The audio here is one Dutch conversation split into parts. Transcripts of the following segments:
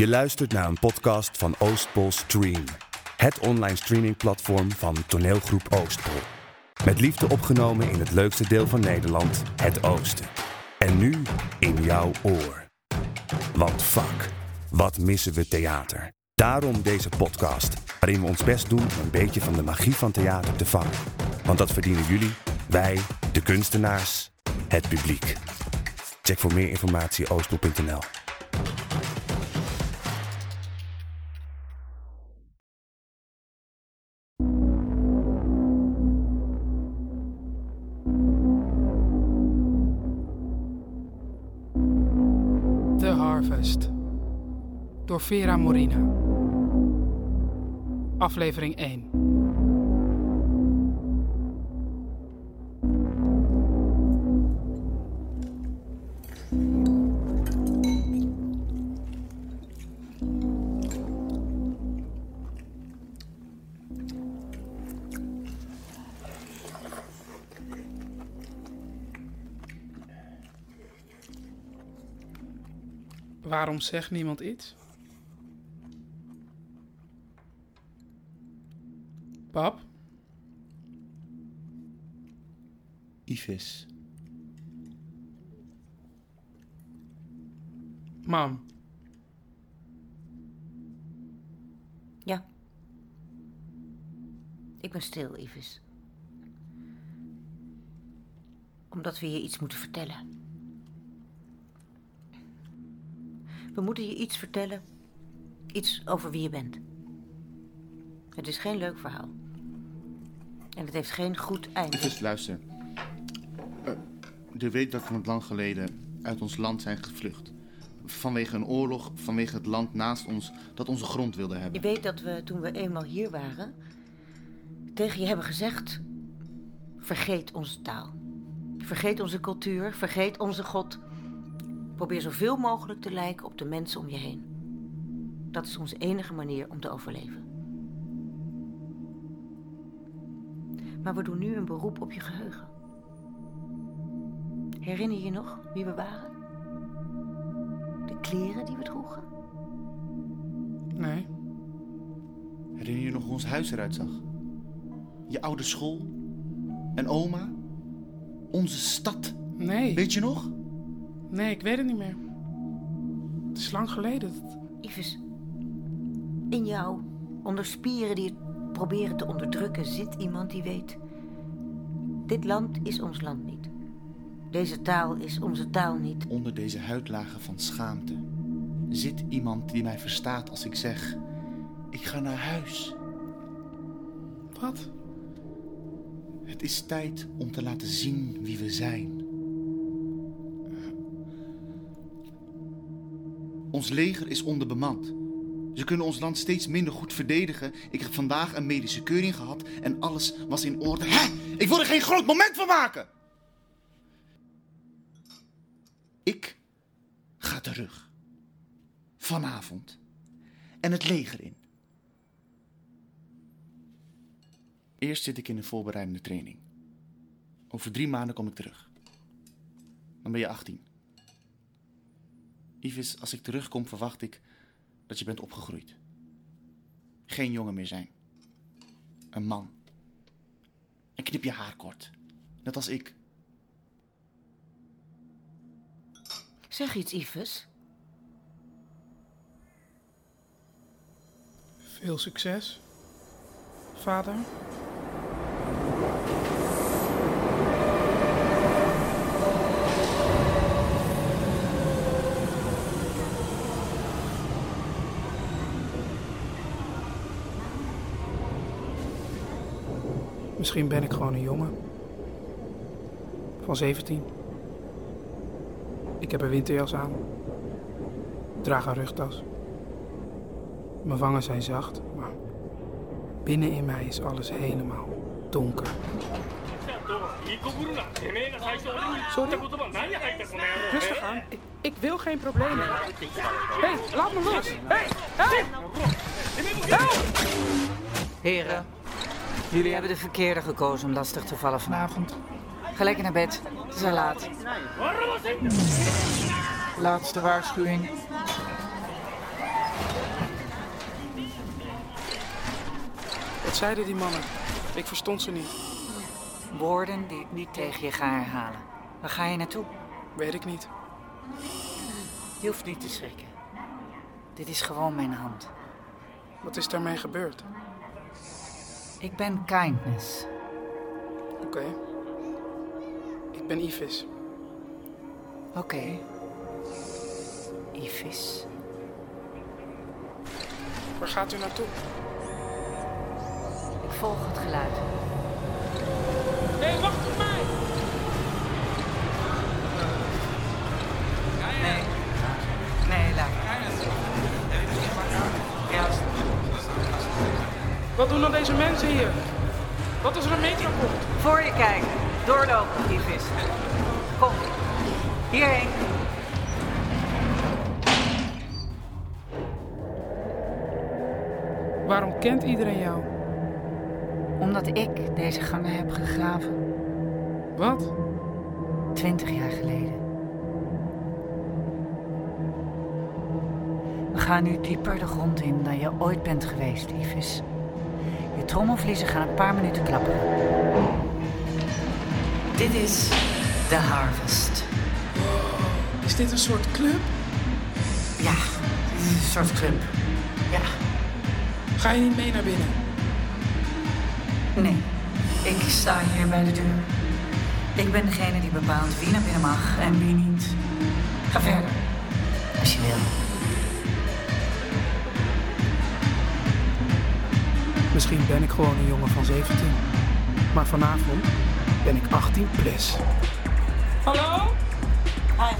Je luistert naar een podcast van Oostpol Stream. Het online streamingplatform van toneelgroep Oostpol. Met liefde opgenomen in het leukste deel van Nederland, het Oosten. En nu in jouw oor. Want fuck, wat missen we theater. Daarom deze podcast, waarin we ons best doen om een beetje van de magie van theater te vangen. Want dat verdienen jullie, wij, de kunstenaars, het publiek. Check voor meer informatie oostpol.nl. Vera Morina. Aflevering 1. Waarom zegt niemand iets? Pap? Ivis. Mam? Ja. Ik ben stil, Ivis. Omdat we je iets moeten vertellen. We moeten je iets vertellen. Iets over wie je bent. Het is geen leuk verhaal. En het heeft geen goed einde. Luister. Eh, je weet dat we lang geleden uit ons land zijn gevlucht. Vanwege een oorlog, vanwege het land naast ons dat onze grond wilde Je hebben. weet dat we toen we eenmaal hier waren... tegen je hebben gezegd... vergeet onze taal. Vergeet onze cultuur, vergeet onze God. Probeer zoveel mogelijk te lijken op de mensen om je heen. Dat is onze enige manier om te overleven. Maar we doen nu een beroep op je geheugen. Herinner je je nog wie we waren? De kleren die we droegen? Nee. Herinner je nog hoe ons huis eruit zag? Je oude school? En oma? Onze stad? Nee. Weet je nog? Nee, ik weet het niet meer. Het is lang geleden. Ives, in jou, onder spieren die het proberen te onderdrukken, zit iemand die weet. Dit land is ons land niet. Deze taal is onze taal niet. Onder deze huidlagen van schaamte zit iemand die mij verstaat als ik zeg: Ik ga naar huis. Wat? Het is tijd om te laten zien wie we zijn. Ons leger is onderbemand. Ze kunnen ons land steeds minder goed verdedigen. Ik heb vandaag een medische keuring gehad en alles was in orde. Hè? Ik wil er geen groot moment van maken! Ik ga terug. Vanavond. En het leger in. Eerst zit ik in een voorbereidende training. Over drie maanden kom ik terug. Dan ben je 18. Ivis, als ik terugkom, verwacht ik dat je bent opgegroeid. Geen jongen meer zijn. Een man. En knip je haar kort. Net als ik. Zeg iets, Ives. Veel succes. Vader? Misschien ben ik gewoon een jongen. Van 17. Ik heb een winterjas aan. Draag een rugtas. Mijn wangen zijn zacht, maar binnen in mij is alles helemaal donker. Sorry? Rustig aan. Ik, ik wil geen problemen. Hé, hey, laat me los. Hé, hey. Help! Heren, Jullie hebben de verkeerde gekozen om lastig te vallen vanavond. Ga lekker naar bed. Het is al laat. Laatste waarschuwing. Wat zeiden die mannen? Ik verstond ze niet. Woorden die ik niet tegen je ga herhalen. Waar ga je naartoe? Weet ik niet. Je hoeft niet te schrikken. Dit is gewoon mijn hand. Wat is daarmee gebeurd? Ik ben Kindness. Oké. Ik ben Ivis. Oké. Ivis. Waar gaat u naartoe? Ik volg het geluid. Nee, wacht op mij! Wat doen dan deze mensen hier? Wat als er een metro komt? voor je kijken. Doorlopen, Ivis. Kom. Hierheen. Waarom kent iedereen jou? Omdat ik deze gangen heb gegraven. Wat? Twintig jaar geleden. We gaan nu dieper de grond in dan je ooit bent geweest, Ivis. Je trommelvliezen gaan een paar minuten klappen. Dit is The Harvest. Is dit een soort club? Ja, dit is een soort club. Ja. Ga je niet mee naar binnen? Nee, ik sta hier bij de deur. Ik ben degene die bepaalt wie naar binnen mag en wie niet. Ga verder, gewoon een jongen van 17. Maar vanavond ben ik 18 plus. Hallo? Hi.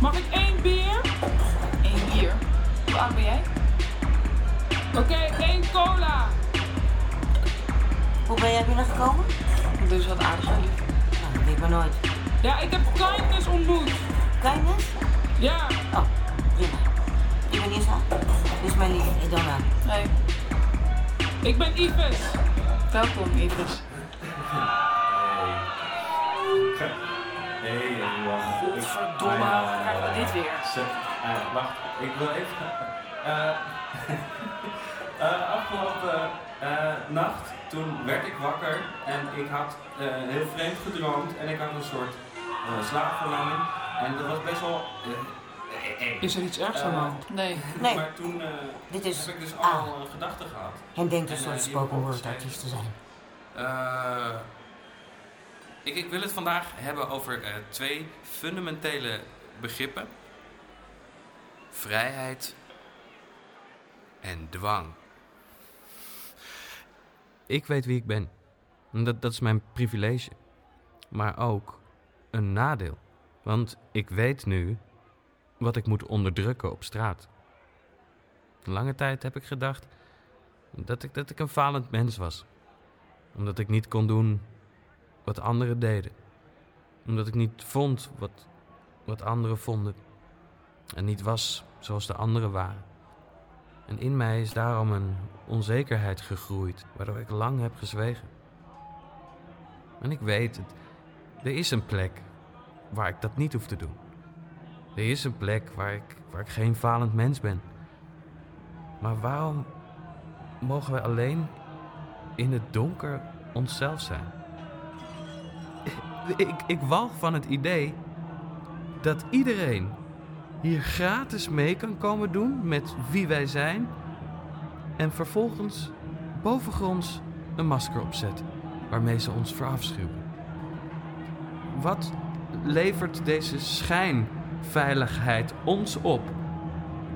Mag ik één bier? Eén bier. Hoe oud ben jij? Oké, één cola. Hoe ben jij binnengekomen? Dus wat aardig van lief. Nou, dat weet ik maar nooit. Ja, ik heb Kindness ontmoet. Kindness? Ja, Oh, prima. Ik ben Isla. Dit is mijn lief, Idona. Nee. Ik ben Ives. Welkom, Idris. Nee, wacht. Godverdomme, Ah, krijgen we dit ja. weer? Ah, wacht, ik wil even. Eh, eh, afgelopen eh, nacht, toen werd ik wakker en ik had eh, heel vreemd gedroomd en ik had een soort uh, slaapverlamming. En dat was best wel. Eh, eng. Is er iets ergs aan de hand? Nee. Nee, Maar toen eh, dit is heb ik dus A. al eh, gedachten gehad. Hij denkt een En, soort eh, spoken word artiest te zijn. Eh, ik, ik wil het vandaag hebben over eh, twee fundamentele begrippen: vrijheid en dwang. Ik weet wie ik ben. En Dat, dat is mijn privilege. Maar ook een nadeel. Want ik weet nu wat ik moet onderdrukken op straat. Lange tijd heb ik gedacht dat ik, dat ik een falend mens was omdat ik niet kon doen wat anderen deden. Omdat ik niet vond wat, wat anderen vonden. En niet was zoals de anderen waren. En in mij is daarom een onzekerheid gegroeid, waardoor ik lang heb gezwegen. En ik weet het, er is een plek waar ik dat niet hoef te doen. Er is een plek waar ik, waar ik geen falend mens ben. Maar waarom mogen wij alleen in het donker onszelf zijn. Ik, ik walg van het idee dat iedereen hier gratis mee kan komen doen met wie wij zijn en vervolgens bovengronds een masker opzet waarmee ze ons verafschuwen. Wat levert deze schijnveiligheid ons op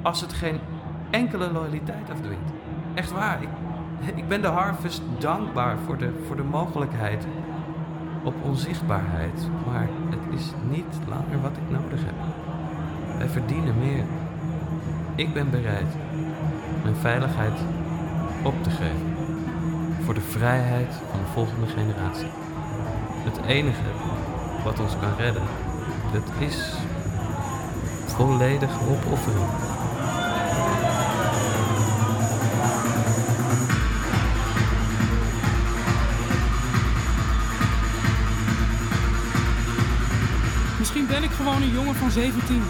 als het geen enkele loyaliteit afdwingt? Echt waar, ik, ik ben de Harvest dankbaar voor de, voor de mogelijkheid op onzichtbaarheid. Maar het is niet langer wat ik nodig heb. Wij verdienen meer. Ik ben bereid mijn veiligheid op te geven. Voor de vrijheid van de volgende generatie. Het enige wat ons kan redden, dat is volledige opoffering. Misschien ben ik gewoon een jongen van 17.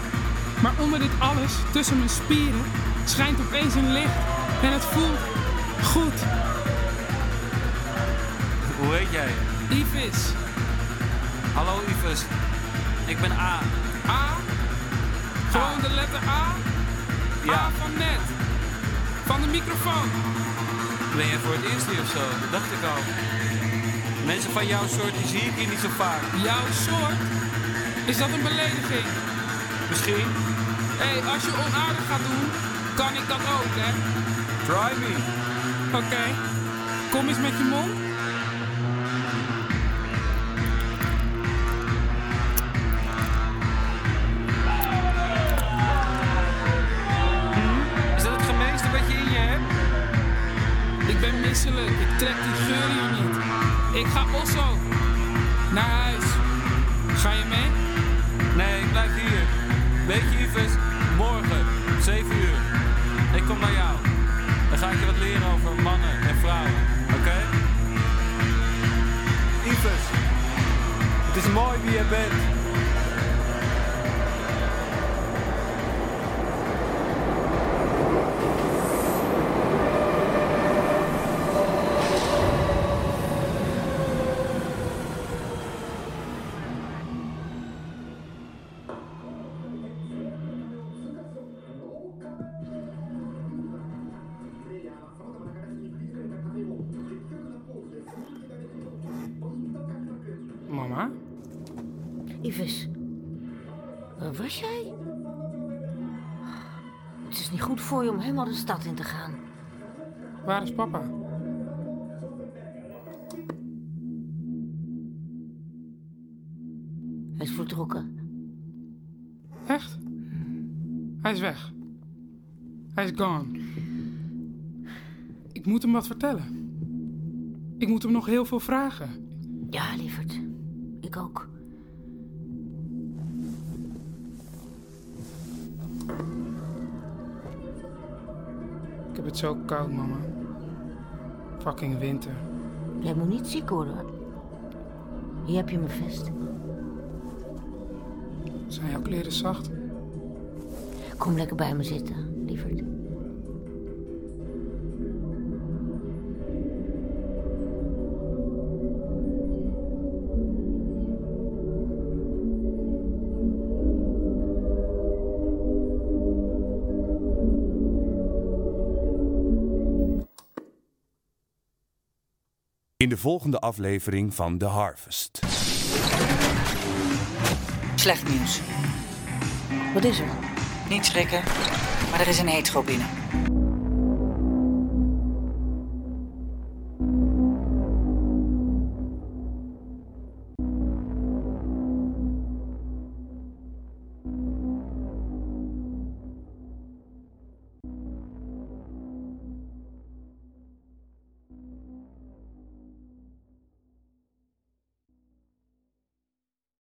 Maar onder dit alles, tussen mijn spieren, schijnt opeens een licht. En het voelt goed. Hoe heet jij? Ivis. Hallo Yves. Ik ben A. A? Gewoon de letter A? Ja. A van net. Van de microfoon. Ben jij voor het eerst hier of zo? Dat dacht ik al. Mensen van jouw soort die zie ik hier niet zo vaak. Jouw soort? Is dat een belediging? Misschien. Hé, hey, als je onaardig gaat doen, kan ik dat ook, hè? Try me. Oké. Kom eens met je mond. Ik ga Osso. Naar huis. Ga je mee? Nee, ik blijf hier. Weet je Yves, morgen, 7 uur. Ik kom naar jou. Dan ga ik je wat leren over mannen en vrouwen. Oké? Yves, het is mooi wie je bent. Ives, waar was jij? Het is niet goed voor je om helemaal de stad in te gaan. Waar is papa? Hij is vertrokken. Echt? Hij is weg. Hij is gone. Ik moet hem wat vertellen. Ik moet hem nog heel veel vragen. Ja, lieverd. Ik ook. Heb het zo koud, mama. Fucking winter. Jij moet niet ziek worden. hoor. Hier heb je mijn vest. Zijn jouw kleren zacht? Kom lekker bij me zitten, lieverd. In de volgende aflevering van The Harvest. Slecht nieuws. Wat is er? Niet schrikken, maar er is een hetero binnen.